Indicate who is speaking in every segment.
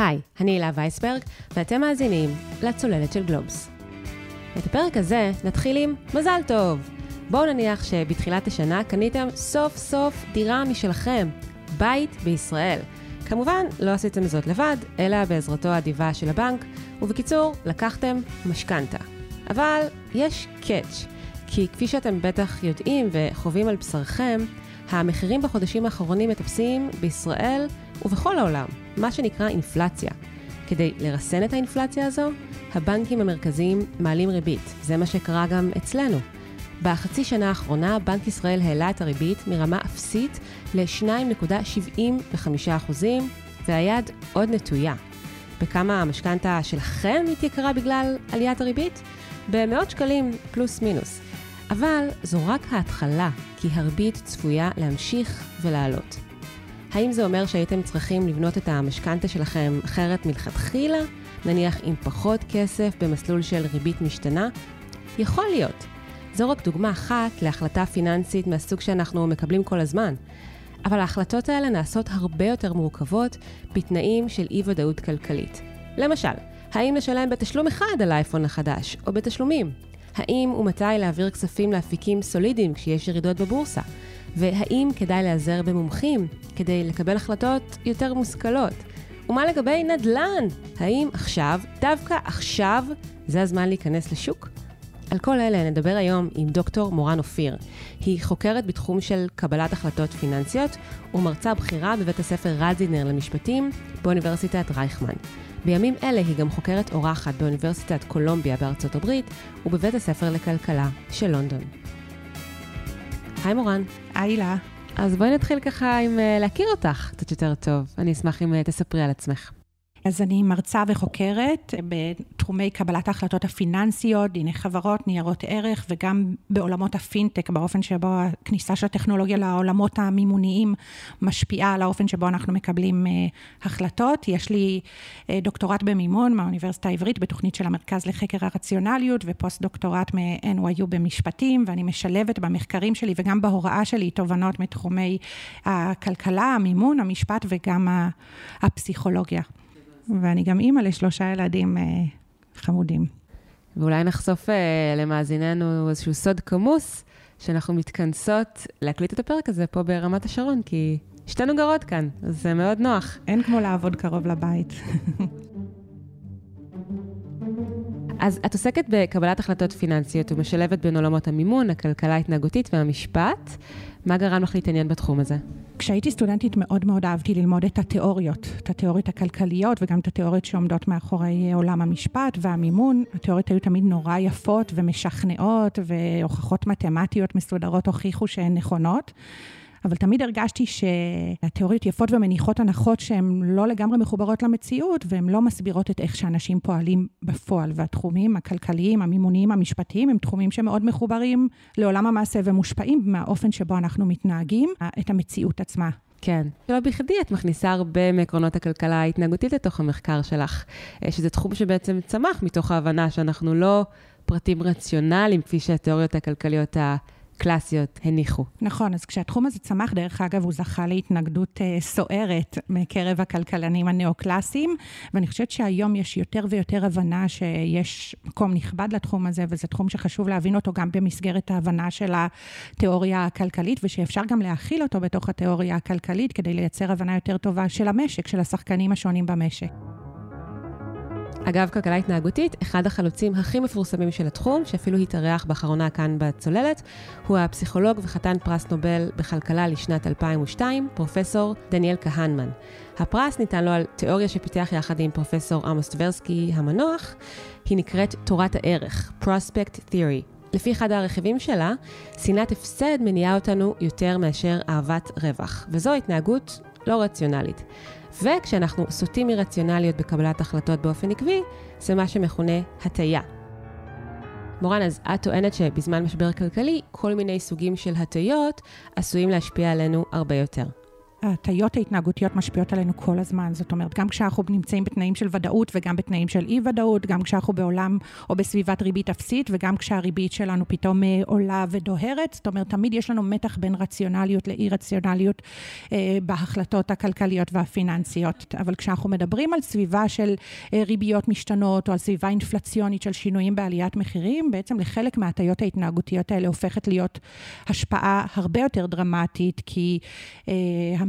Speaker 1: היי, אני הילה וייסברג, ואתם מאזינים לצוללת של גלובס. את הפרק הזה נתחיל עם מזל טוב. בואו נניח שבתחילת השנה קניתם סוף סוף דירה משלכם, בית בישראל. כמובן, לא עשיתם זאת לבד, אלא בעזרתו האדיבה של הבנק, ובקיצור, לקחתם משכנתה. אבל יש קאץ', כי כפי שאתם בטח יודעים וחווים על בשרכם, המחירים בחודשים האחרונים מטפסים בישראל ובכל העולם, מה שנקרא אינפלציה. כדי לרסן את האינפלציה הזו, הבנקים המרכזיים מעלים ריבית. זה מה שקרה גם אצלנו. בחצי שנה האחרונה בנק ישראל העלה את הריבית מרמה אפסית ל-2.75%, והיד עוד נטויה. בכמה המשכנתה שלכם התייקרה בגלל עליית הריבית? במאות שקלים פלוס מינוס. אבל זו רק ההתחלה, כי הריבית צפויה להמשיך ולעלות. האם זה אומר שהייתם צריכים לבנות את המשכנתה שלכם אחרת מלכתחילה? נניח עם פחות כסף במסלול של ריבית משתנה? יכול להיות. זו רק דוגמה אחת להחלטה פיננסית מהסוג שאנחנו מקבלים כל הזמן. אבל ההחלטות האלה נעשות הרבה יותר מורכבות בתנאים של אי-ודאות כלכלית. למשל, האם לשלם בתשלום אחד על האייפון החדש, או בתשלומים? האם ומתי להעביר כספים לאפיקים סולידיים כשיש ירידות בבורסה? והאם כדאי להיעזר במומחים כדי לקבל החלטות יותר מושכלות? ומה לגבי נדל"ן? האם עכשיו, דווקא עכשיו, זה הזמן להיכנס לשוק? על כל אלה נדבר היום עם דוקטור מורן אופיר. היא חוקרת בתחום של קבלת החלטות פיננסיות ומרצה בכירה בבית הספר רזינר למשפטים באוניברסיטת רייכמן. בימים אלה היא גם חוקרת אורחת באוניברסיטת קולומביה בארצות הברית ובבית הספר לכלכלה של לונדון. היי מורן.
Speaker 2: היי לה.
Speaker 1: אז בואי נתחיל ככה עם uh, להכיר אותך קצת יותר טוב. אני אשמח אם uh, תספרי על עצמך.
Speaker 2: אז אני מרצה וחוקרת בתחומי קבלת ההחלטות הפיננסיות, דיני חברות, ניירות ערך, וגם בעולמות הפינטק, באופן שבו הכניסה של הטכנולוגיה לעולמות המימוניים משפיעה על האופן שבו אנחנו מקבלים uh, החלטות. יש לי uh, דוקטורט במימון מהאוניברסיטה העברית בתוכנית של המרכז לחקר הרציונליות, ופוסט דוקטורט מ-NYU במשפטים, ואני משלבת במחקרים שלי וגם בהוראה שלי תובנות מתחומי הכלכלה, המימון, המשפט וגם הפסיכולוגיה. ואני גם אימא לשלושה ילדים אה, חמודים.
Speaker 1: ואולי נחשוף אה, למאזיננו איזשהו סוד כמוס, שאנחנו מתכנסות להקליט את הפרק הזה פה ברמת השרון, כי שתינו גרות כאן, אז זה מאוד נוח.
Speaker 2: אין כמו לעבוד קרוב לבית.
Speaker 1: אז את עוסקת בקבלת החלטות פיננסיות ומשלבת בין עולמות המימון, הכלכלה ההתנהגותית והמשפט. מה גרם לך להתעניין בתחום הזה?
Speaker 2: כשהייתי סטודנטית מאוד מאוד אהבתי ללמוד את התיאוריות, את התיאוריות הכלכליות וגם את התיאוריות שעומדות מאחורי עולם המשפט והמימון. התיאוריות היו תמיד נורא יפות ומשכנעות והוכחות מתמטיות מסודרות הוכיחו שהן נכונות. אבל תמיד הרגשתי שהתיאוריות יפות ומניחות הנחות שהן לא לגמרי מחוברות למציאות, והן לא מסבירות את איך שאנשים פועלים בפועל. והתחומים הכלכליים, המימוניים, המשפטיים, הם תחומים שמאוד מחוברים לעולם המעשה ומושפעים מהאופן שבו אנחנו מתנהגים, את המציאות עצמה.
Speaker 1: כן. לא בכדי את מכניסה הרבה מעקרונות הכלכלה ההתנהגותית לתוך המחקר שלך, אה, שזה תחום שבעצם צמח מתוך ההבנה שאנחנו לא פרטים רציונליים, כפי שהתיאוריות הכלכליות ה... קלאסיות הניחו.
Speaker 2: נכון, אז כשהתחום הזה צמח, דרך אגב, הוא זכה להתנגדות uh, סוערת מקרב הכלכלנים הנאו-קלאסיים, ואני חושבת שהיום יש יותר ויותר הבנה שיש מקום נכבד לתחום הזה, וזה תחום שחשוב להבין אותו גם במסגרת ההבנה של התיאוריה הכלכלית, ושאפשר גם להכיל אותו בתוך התיאוריה הכלכלית כדי לייצר הבנה יותר טובה של המשק, של השחקנים השונים במשק.
Speaker 1: אגב, כלכלה התנהגותית, אחד החלוצים הכי מפורסמים של התחום, שאפילו התארח באחרונה כאן בצוללת, הוא הפסיכולוג וחתן פרס נובל בכלכלה לשנת 2002, פרופסור דניאל כהנמן. הפרס ניתן לו על תיאוריה שפיתח יחד עם פרופסור עמוס טברסקי המנוח, היא נקראת תורת הערך, Prospect Theory. לפי אחד הרכיבים שלה, שנאת הפסד מניעה אותנו יותר מאשר אהבת רווח, וזו התנהגות לא רציונלית. וכשאנחנו סוטים מרציונליות בקבלת החלטות באופן עקבי, זה מה שמכונה הטיה. מורן, אז את טוענת שבזמן משבר כלכלי, כל מיני סוגים של הטיות עשויים להשפיע עלינו הרבה יותר.
Speaker 2: ההטיות ההתנהגותיות משפיעות עלינו כל הזמן. זאת אומרת, גם כשאנחנו נמצאים בתנאים של ודאות וגם בתנאים של אי-ודאות, גם כשאנחנו בעולם או בסביבת ריבית אפסית וגם כשהריבית שלנו פתאום אה, עולה ודוהרת. זאת אומרת, תמיד יש לנו מתח בין רציונליות לאי-רציונליות אה, בהחלטות הכלכליות והפיננסיות. אבל כשאנחנו מדברים על סביבה של אה, ריביות משתנות או על סביבה אינפלציונית של שינויים בעליית מחירים, בעצם לחלק מההטיות ההתנהגותיות האלה הופכת להיות השפעה הרבה יותר דרמטית, כי אה,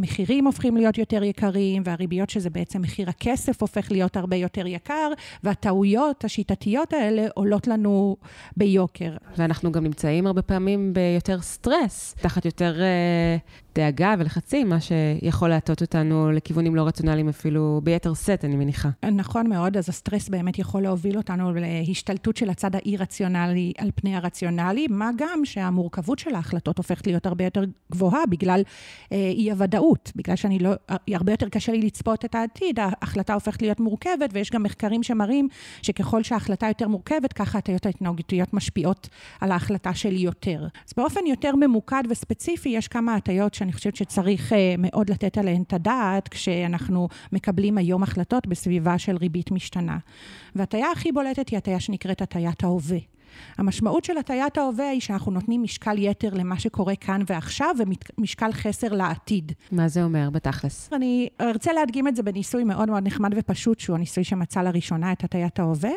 Speaker 2: המחירים הופכים להיות יותר יקרים, והריביות שזה בעצם מחיר הכסף הופך להיות הרבה יותר יקר, והטעויות השיטתיות האלה עולות לנו ביוקר.
Speaker 1: ואנחנו גם נמצאים הרבה פעמים ביותר סטרס, תחת יותר אה, דאגה ולחצים, מה שיכול להטות אותנו לכיוונים לא רציונליים אפילו ביתר שאת, אני מניחה.
Speaker 2: נכון מאוד, אז הסטרס באמת יכול להוביל אותנו להשתלטות של הצד האי-רציונלי על פני הרציונלי, מה גם שהמורכבות של ההחלטות הופכת להיות הרבה יותר גבוהה בגלל אה, אי-הוודאות, בגלל שאני לא, הרבה יותר קשה לי לצפות את העתיד, ההחלטה הופכת להיות מורכבת, ויש גם מחקרים שמראים שככל שההחלטה יותר מורכבת, ככה הטיות ההתנהגותיות משפיעות על ההחלטה שלי יותר. אז באופן יותר ממוקד וספציפי, יש כמה הטיות שאני חושבת שצריך אה, מאוד לתת עליהן את הדעת כשאנחנו מקבלים היום החלטות בסביבה של ריבית משתנה. והטיה הכי בולטת היא הטיה שנקראת הטיית ההווה. המשמעות של הטיית ההווה היא שאנחנו נותנים משקל יתר למה שקורה כאן ועכשיו ומשקל חסר לעתיד.
Speaker 1: מה זה אומר בתכלס?
Speaker 2: אני ארצה להדגים את זה בניסוי מאוד מאוד נחמד ופשוט, שהוא הניסוי שמצא לראשונה את הטיית ההווה.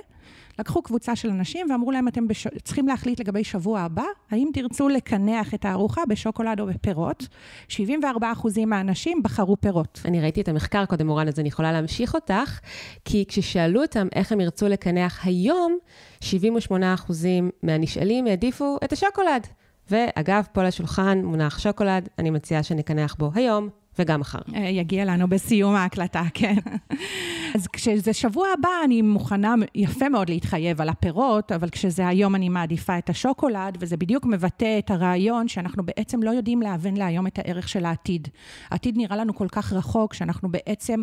Speaker 2: לקחו קבוצה של אנשים ואמרו להם, אתם בש... צריכים להחליט לגבי שבוע הבא, האם תרצו לקנח את הארוחה בשוקולד או בפירות? 74% מהאנשים בחרו פירות.
Speaker 1: אני ראיתי את המחקר קודם, מורן, אז אני יכולה להמשיך אותך, כי כששאלו אותם איך הם ירצו לקנח היום, 78% מהנשאלים העדיפו את השוקולד. ואגב, פה לשולחן מונח שוקולד, אני מציעה שנקנח בו היום, וגם מחר.
Speaker 2: אה, יגיע לנו בסיום ההקלטה, כן. אז כשזה שבוע הבא, אני מוכנה יפה מאוד להתחייב על הפירות, אבל כשזה היום אני מעדיפה את השוקולד, וזה בדיוק מבטא את הרעיון שאנחנו בעצם לא יודעים להבין להיום את הערך של העתיד. העתיד נראה לנו כל כך רחוק, שאנחנו בעצם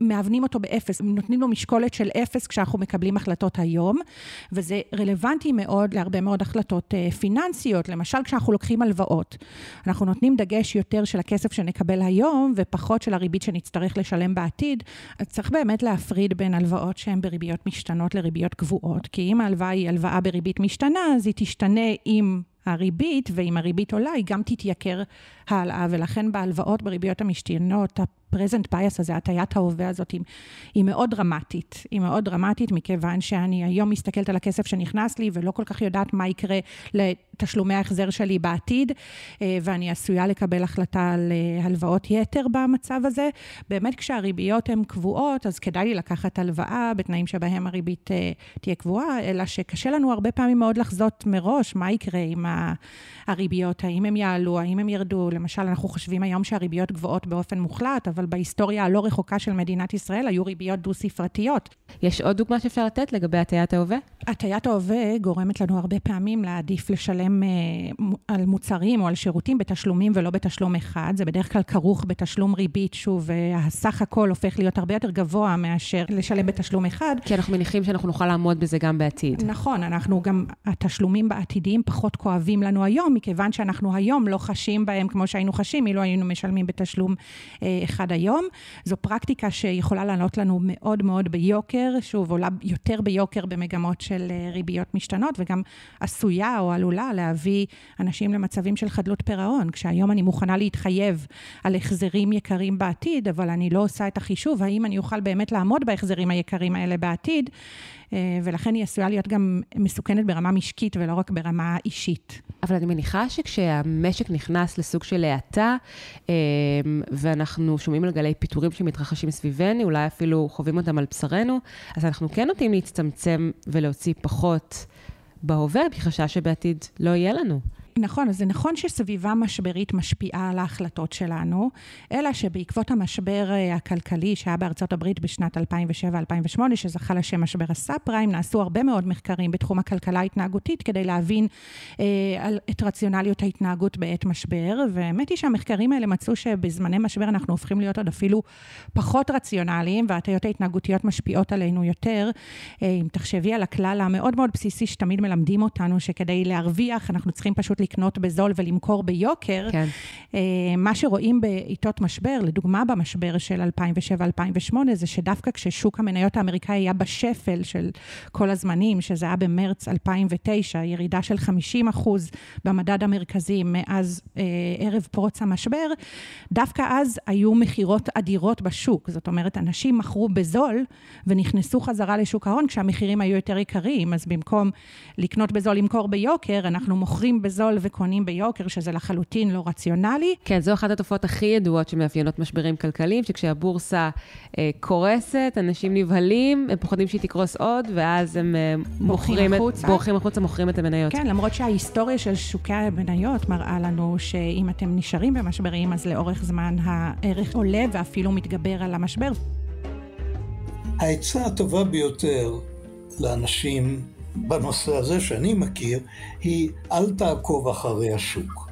Speaker 2: מאבנים אותו באפס, נותנים לו משקולת של אפס כשאנחנו מקבלים החלטות היום, וזה רלוונטי מאוד להרבה מאוד החלטות אה, פיננסיות. למשל, כשאנחנו לוקחים הלוואות, אנחנו נותנים דגש יותר של הכסף שנקבל היום, ופחות של הריבית שנצטרך לשלם בעתיד. אז צריך באמת להפריד בין הלוואות שהן בריביות משתנות לריביות קבועות, כי אם ההלוואה היא הלוואה בריבית משתנה, אז היא תשתנה עם הריבית, ואם הריבית עולה, היא גם תתייקר הלאה, ולכן בהלוואות בריביות המשתנות, ה-present bias הזה, הטיית ההווה הזאת, היא, היא מאוד דרמטית. היא מאוד דרמטית מכיוון שאני היום מסתכלת על הכסף שנכנס לי ולא כל כך יודעת מה יקרה לתשלומי ההחזר שלי בעתיד, אה, ואני עשויה לקבל החלטה על אה, הלוואות יתר במצב הזה. באמת כשהריביות הן קבועות, אז כדאי לי לקחת הלוואה בתנאים שבהם הריבית אה, תהיה קבועה, אלא שקשה לנו הרבה פעמים מאוד לחזות מראש מה יקרה עם הריביות, האם הם יעלו, האם הם ירדו. למשל, אנחנו חושבים היום שהריביות גבוהות באופן מוחלט, אבל בהיסטוריה הלא רחוקה של מדינת ישראל היו ריביות דו-ספרתיות.
Speaker 1: יש עוד דוגמה שאפשר לתת לגבי הטיית ההווה?
Speaker 2: הטיית ההווה גורמת לנו הרבה פעמים להעדיף לשלם אה, על מוצרים או על שירותים בתשלומים ולא בתשלום אחד. זה בדרך כלל כרוך בתשלום ריבית, שוב, והסך הכל הופך להיות הרבה יותר גבוה מאשר לשלם בתשלום אחד.
Speaker 1: כי אנחנו מניחים שאנחנו נוכל לעמוד בזה גם בעתיד.
Speaker 2: נכון, אנחנו גם, התשלומים בעתידיים פחות כואבים לנו היום, מכיוון שאנחנו היום לא חשים בהם כמו שהיינו חשים, אילו היינו משלמים בתשלום אה, אחד היום. זו פרקטיקה שיכולה לענות לנו מאוד מאוד ביוקר, שוב, עולה יותר ביוקר במגמות של אה, ריביות משתנות, וגם עשויה או עלולה להביא אנשים למצבים של חדלות פירעון. כשהיום אני מוכנה להתחייב על החזרים יקרים בעתיד, אבל אני לא עושה את החישוב, האם אני אוכל באמת לעמוד בהחזרים היקרים האלה בעתיד, ולכן היא עשויה להיות גם מסוכנת ברמה משקית ולא רק ברמה אישית.
Speaker 1: אבל אני מניחה שכשהמשק נכנס לסוג של האטה, אה, ואנחנו שומעים על גלי פיטורים שמתרחשים סביבנו, אולי אפילו חווים אותם על בשרנו, אז אנחנו כן נוטים להצטמצם ולהוציא פחות בהווה, בחשש שבעתיד לא יהיה לנו.
Speaker 2: נכון, אז זה נכון שסביבה משברית משפיעה על ההחלטות שלנו, אלא שבעקבות המשבר אה, הכלכלי שהיה בארצות הברית בשנת 2007-2008, שזכה לשם משבר הסאב פריים, נעשו הרבה מאוד מחקרים בתחום הכלכלה ההתנהגותית כדי להבין אה, על, את רציונליות ההתנהגות בעת משבר, והאמת היא שהמחקרים האלה מצאו שבזמני משבר אנחנו הופכים להיות עוד אפילו פחות רציונליים, וההטיות ההתנהגותיות משפיעות עלינו יותר. אה, אם תחשבי על הכלל המאוד מאוד בסיסי שתמיד מלמדים אותנו, שכדי להרוויח אנחנו צריכים פשוט לקנות בזול ולמכור ביוקר,
Speaker 1: כן.
Speaker 2: אה, מה שרואים בעיתות משבר, לדוגמה במשבר של 2007-2008, זה שדווקא כששוק המניות האמריקאי היה בשפל של כל הזמנים, שזה היה במרץ 2009, ירידה של 50 אחוז במדד המרכזי מאז אה, ערב פרוץ המשבר, דווקא אז היו מכירות אדירות בשוק. זאת אומרת, אנשים מכרו בזול ונכנסו חזרה לשוק ההון כשהמחירים היו יותר יקרים, אז במקום לקנות בזול, למכור ביוקר, אנחנו מוכרים בזול וקונים ביוקר, שזה לחלוטין לא רציונלי.
Speaker 1: כן, זו אחת התופעות הכי ידועות שמאפיינות משברים כלכליים, שכשהבורסה אה, קורסת, אנשים נבהלים, הם פוחדים שהיא תקרוס עוד, ואז הם אה, מוכרים
Speaker 2: החוצה.
Speaker 1: את, בורחים החוצה, מוכרים את המניות.
Speaker 2: כן, למרות שההיסטוריה של שוקי המניות מראה לנו שאם אתם נשארים במשברים, אז לאורך זמן הערך עולה ואפילו מתגבר על המשבר.
Speaker 3: העצה הטובה ביותר לאנשים בנושא הזה שאני מכיר, היא אל תעקוב אחרי השוק.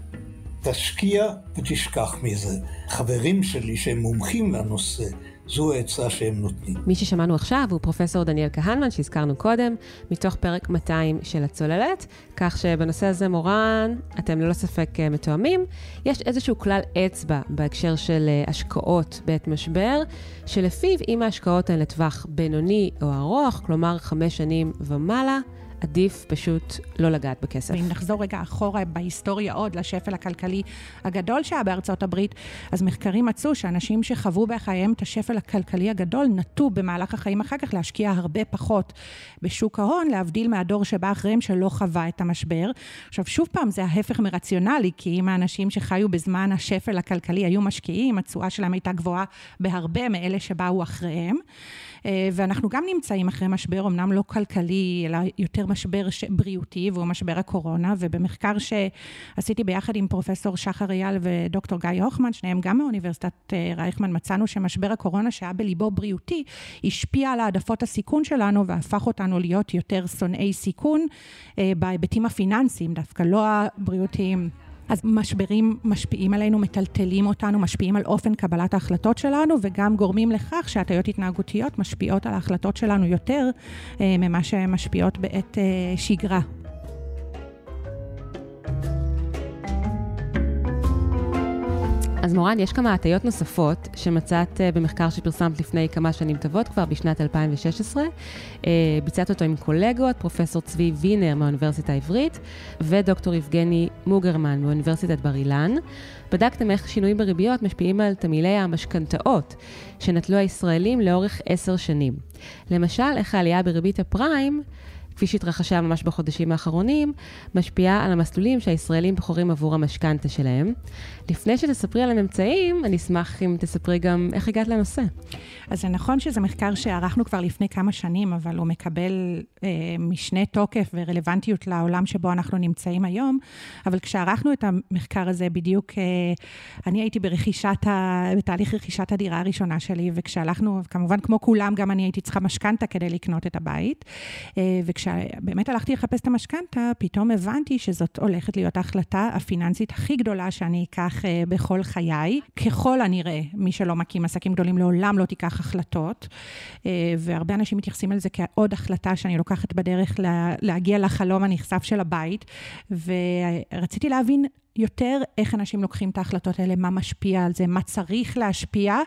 Speaker 3: תשקיע ותשכח מזה. חברים שלי שהם מומחים לנושא, זו העצה שהם נותנים.
Speaker 1: מי ששמענו עכשיו הוא פרופסור דניאל כהנמן, שהזכרנו קודם, מתוך פרק 200 של הצוללת, כך שבנושא הזה, מורן, אתם ללא ספק אה, מתואמים. יש איזשהו כלל אצבע בהקשר של אה, השקעות בעת משבר, שלפיו אם ההשקעות הן לטווח בינוני או ארוך, כלומר חמש שנים ומעלה, עדיף פשוט לא לגעת בכסף.
Speaker 2: ואם נחזור רגע אחורה בהיסטוריה עוד לשפל הכלכלי הגדול שהיה בארצות הברית, אז מחקרים מצאו שאנשים שחוו בחייהם את השפל הכלכלי הגדול, נטו במהלך החיים אחר כך להשקיע הרבה פחות בשוק ההון, להבדיל מהדור שבא אחריהם שלא חווה את המשבר. עכשיו, שוב פעם, זה ההפך מרציונלי, כי אם האנשים שחיו בזמן השפל הכלכלי היו משקיעים, התשואה שלהם הייתה גבוהה בהרבה מאלה שבאו אחריהם. אה, ואנחנו גם נמצאים אחרי משבר, אמנם לא כלכלי, אלא יותר משבר בריאותי, והוא משבר הקורונה, ובמחקר שעשיתי ביחד עם פרופסור שחר אייל ודוקטור גיא הוכמן, שניהם גם מאוניברסיטת אה, רייכמן, מצאנו שמשבר הקורונה, שהיה בליבו בריאותי, השפיע על העדפות הסיכון שלנו והפך אותנו להיות יותר שונאי סיכון אה, בהיבטים הפיננסיים, דווקא לא הבריאותיים. אז משברים משפיעים עלינו, מטלטלים אותנו, משפיעים על אופן קבלת ההחלטות שלנו, וגם גורמים לכך שהטיות התנהגותיות משפיעות על ההחלטות שלנו יותר אה, ממה שהן משפיעות בעת אה, שגרה.
Speaker 1: אז מורן, יש כמה הטיות נוספות שמצאת אה, במחקר שפרסמת לפני כמה שנים טובות, כבר בשנת 2016. אה, ביצעת אותו עם קולגות, פרופסור צבי וינר מהאוניברסיטה העברית ודוקטור יבגני מוגרמן מאוניברסיטת בר אילן. בדקתם איך שינויים בריביות משפיעים על תמהילי המשכנתאות שנטלו הישראלים לאורך עשר שנים. למשל, איך העלייה בריבית הפריים כפי שהתרחשה ממש בחודשים האחרונים, משפיעה על המסלולים שהישראלים בוחרים עבור המשכנתה שלהם. לפני שתספרי על הממצאים, אני אשמח אם תספרי גם איך הגעת לנושא.
Speaker 2: אז זה נכון שזה מחקר שערכנו כבר לפני כמה שנים, אבל הוא מקבל אה, משנה תוקף ורלוונטיות לעולם שבו אנחנו נמצאים היום. אבל כשערכנו את המחקר הזה, בדיוק אה, אני הייתי ברכישת ה... בתהליך רכישת הדירה הראשונה שלי, וכשהלכנו, כמובן כמו כולם, גם אני הייתי צריכה משכנתה כדי לקנות את הבית. אה, וכשבאמת הלכתי לחפש את המשכנתה, פתאום הבנתי שזאת הולכת להיות ההחלטה הפיננסית הכי גדולה שאני אקח אה, בכל חיי. ככל הנראה, מי שלא מקים עסקים גדולים לעולם לא תיקח החלטות, אה, והרבה אנשים מתייחסים על זה כעוד החלטה שאני לוקחת בדרך להגיע לחלום הנכסף של הבית, ורציתי להבין יותר איך אנשים לוקחים את ההחלטות האלה, מה משפיע על זה, מה צריך להשפיע.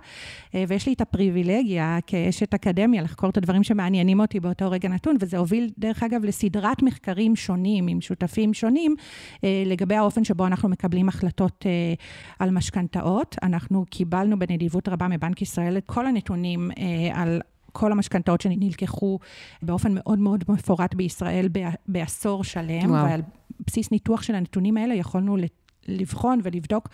Speaker 2: אה, ויש לי את הפריבילגיה כאשת אקדמיה לחקור את הדברים שמעניינים אותי באותו רגע נתון, וזה הוביל, דרך אגב, לסדרת מחקרים שונים עם שותפים שונים אה, לגבי האופן שבו אנחנו מקבלים החלטות אה, על משכנתאות. אנחנו קיבלנו בנדיבות רבה מבנק ישראל את כל הנתונים על כל המשכנתאות שנלקחו באופן מאוד מאוד מפורט בישראל בעשור שלם, וואו. ועל בסיס ניתוח של הנתונים האלה יכולנו לבחון ולבדוק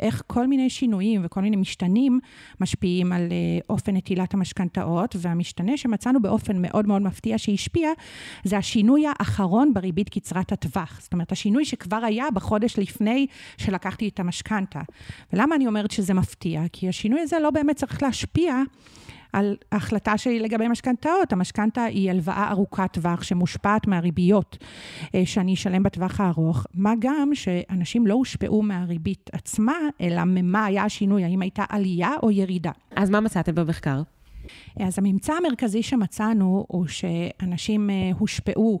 Speaker 2: איך כל מיני שינויים וכל מיני משתנים משפיעים על אה, אופן נטילת המשכנתאות, והמשתנה שמצאנו באופן מאוד מאוד מפתיע שהשפיע, זה השינוי האחרון בריבית קצרת הטווח. זאת אומרת, השינוי שכבר היה בחודש לפני שלקחתי את המשכנתה. ולמה אני אומרת שזה מפתיע? כי השינוי הזה לא באמת צריך להשפיע על ההחלטה שלי לגבי משכנתאות. המשכנתה היא הלוואה ארוכת טווח שמושפעת מהריביות אה, שאני אשלם בטווח הארוך, מה גם שאנשים לא הושפעו מהריבית עצמה, אלא ממה היה השינוי, האם הייתה עלייה או ירידה.
Speaker 1: אז מה מצאתם במחקר?
Speaker 2: אז הממצא המרכזי שמצאנו הוא שאנשים אה, הושפעו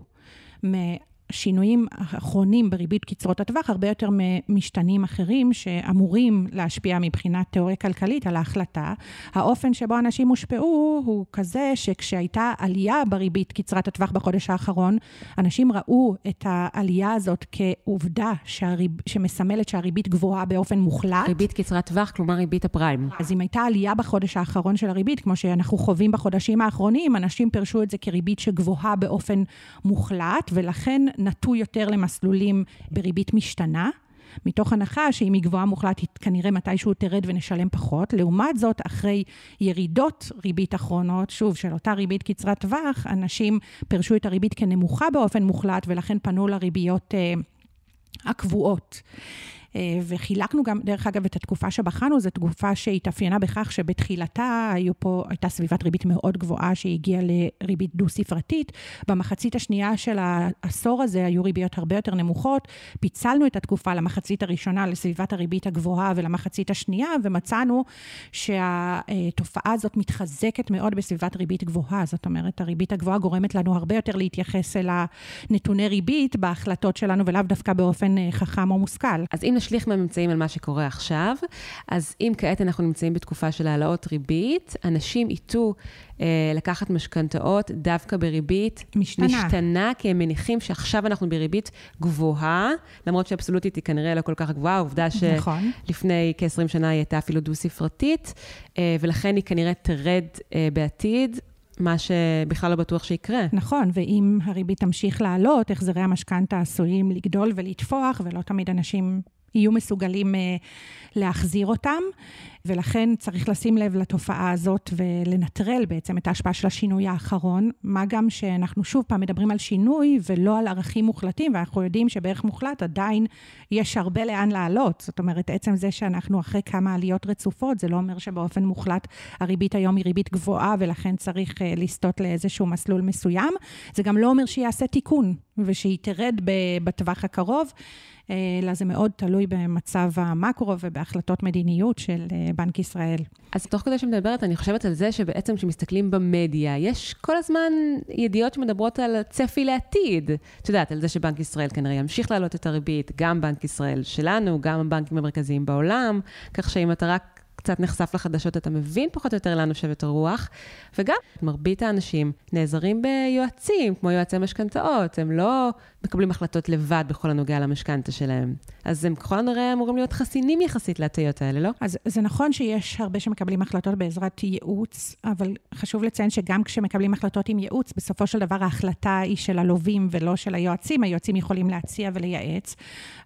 Speaker 2: השינויים האחרונים בריבית קצרות הטווח הרבה יותר ממשתנים אחרים שאמורים להשפיע מבחינה תיאוריה כלכלית על ההחלטה. האופן שבו אנשים הושפעו הוא כזה שכשהייתה עלייה בריבית קצרת הטווח בחודש האחרון, אנשים ראו את העלייה הזאת כעובדה שהריב, שמסמלת שהריבית גבוהה באופן מוחלט.
Speaker 1: ריבית קצרת טווח, כלומר ריבית הפריים.
Speaker 2: אז אם הייתה עלייה בחודש האחרון של הריבית, כמו שאנחנו חווים בחודשים האחרונים, אנשים פירשו את זה כריבית שגבוהה באופן מוחלט, ולכן נטו יותר למסלולים בריבית משתנה. מתוך הנחה שאם היא גבוהה מוחלט, היא כנראה מתישהו תרד ונשלם פחות. לעומת זאת, אחרי ירידות ריבית אחרונות, שוב, של אותה ריבית קצרת טווח, אנשים פירשו את הריבית כנמוכה באופן מוחלט, ולכן פנו לריביות אה, הקבועות. אה, וחילקנו גם, דרך אגב, את התקופה שבחנו, זו תקופה שהתאפיינה בכך שבתחילתה היו פה, הייתה סביבת ריבית מאוד גבוהה שהגיעה לריבית דו-ספרתית. במחצית השנייה של העשור הזה היו ריביות הרבה יותר נמוכות. פיצלנו את התקופה למחצית הראשונה, לסביבת הריבית הגבוהה ולמחצית השנייה, ומצאנו שהתופעה הזאת מתחזקת מאוד בסביבת ריבית גבוהה. זאת אומרת, הריבית הגבוהה גורמת לנו הרבה יותר להתייחס אל הנתוני ריבית בהחלטות שלנו, ולאו דווקא באופן אה, חכם או מושכל.
Speaker 1: אז נשליך מהממצאים על מה שקורה עכשיו, אז אם כעת אנחנו נמצאים בתקופה של העלאות ריבית, אנשים ייטו אה, לקחת משכנתאות דווקא בריבית
Speaker 2: משתנה.
Speaker 1: משתנה, כי הם מניחים שעכשיו אנחנו בריבית גבוהה, למרות שאבסולוטית היא כנראה לא כל כך גבוהה, העובדה
Speaker 2: נכון.
Speaker 1: שלפני כ-20 שנה היא הייתה אפילו דו-ספרתית, אה, ולכן היא כנראה תרד אה, בעתיד. מה שבכלל לא בטוח שיקרה.
Speaker 2: נכון, ואם הריבית תמשיך לעלות, החזרי המשכנתה עשויים לגדול ולטפוח, ולא תמיד אנשים יהיו מסוגלים אה, להחזיר אותם, ולכן צריך לשים לב לתופעה הזאת ולנטרל בעצם את ההשפעה של השינוי האחרון, מה גם שאנחנו שוב פעם מדברים על שינוי ולא על ערכים מוחלטים, ואנחנו יודעים שבערך מוחלט עדיין יש הרבה לאן לעלות. זאת אומרת, עצם זה שאנחנו אחרי כמה עליות רצופות, זה לא אומר שבאופן מוחלט הריבית היום היא ריבית גבוהה, ולכן צריך אה, לסטות לאיזשהו מסלול מסוים. זה גם לא אומר שיעשה תיקון ושהיא תרד בטווח הקרוב. אלא זה מאוד תלוי במצב המקרו ובהחלטות מדיניות של אה, בנק ישראל.
Speaker 1: אז תוך כדי שמדברת, אני חושבת על זה שבעצם כשמסתכלים במדיה, יש כל הזמן ידיעות שמדברות על צפי לעתיד. את יודעת, על זה שבנק ישראל כנראה ימשיך להעלות את הריבית, גם בנק ישראל שלנו, גם הבנקים המרכזיים בעולם, כך שאם אתה רק קצת נחשף לחדשות, אתה מבין פחות או יותר לאן נושבת הרוח. וגם, מרבית האנשים נעזרים ביועצים, כמו יועצי משכנתאות, הם לא מקבלים החלטות לבד בכל הנוגע למשכנתה שלהם. אז הם ככל הנראה אמורים להיות חסינים יחסית להטיות האלה, לא?
Speaker 2: אז זה נכון שיש הרבה שמקבלים החלטות בעזרת ייעוץ, אבל חשוב לציין שגם כשמקבלים החלטות עם ייעוץ, בסופו של דבר ההחלטה היא של הלווים ולא של היועצים. היועצים יכולים להציע ולייעץ.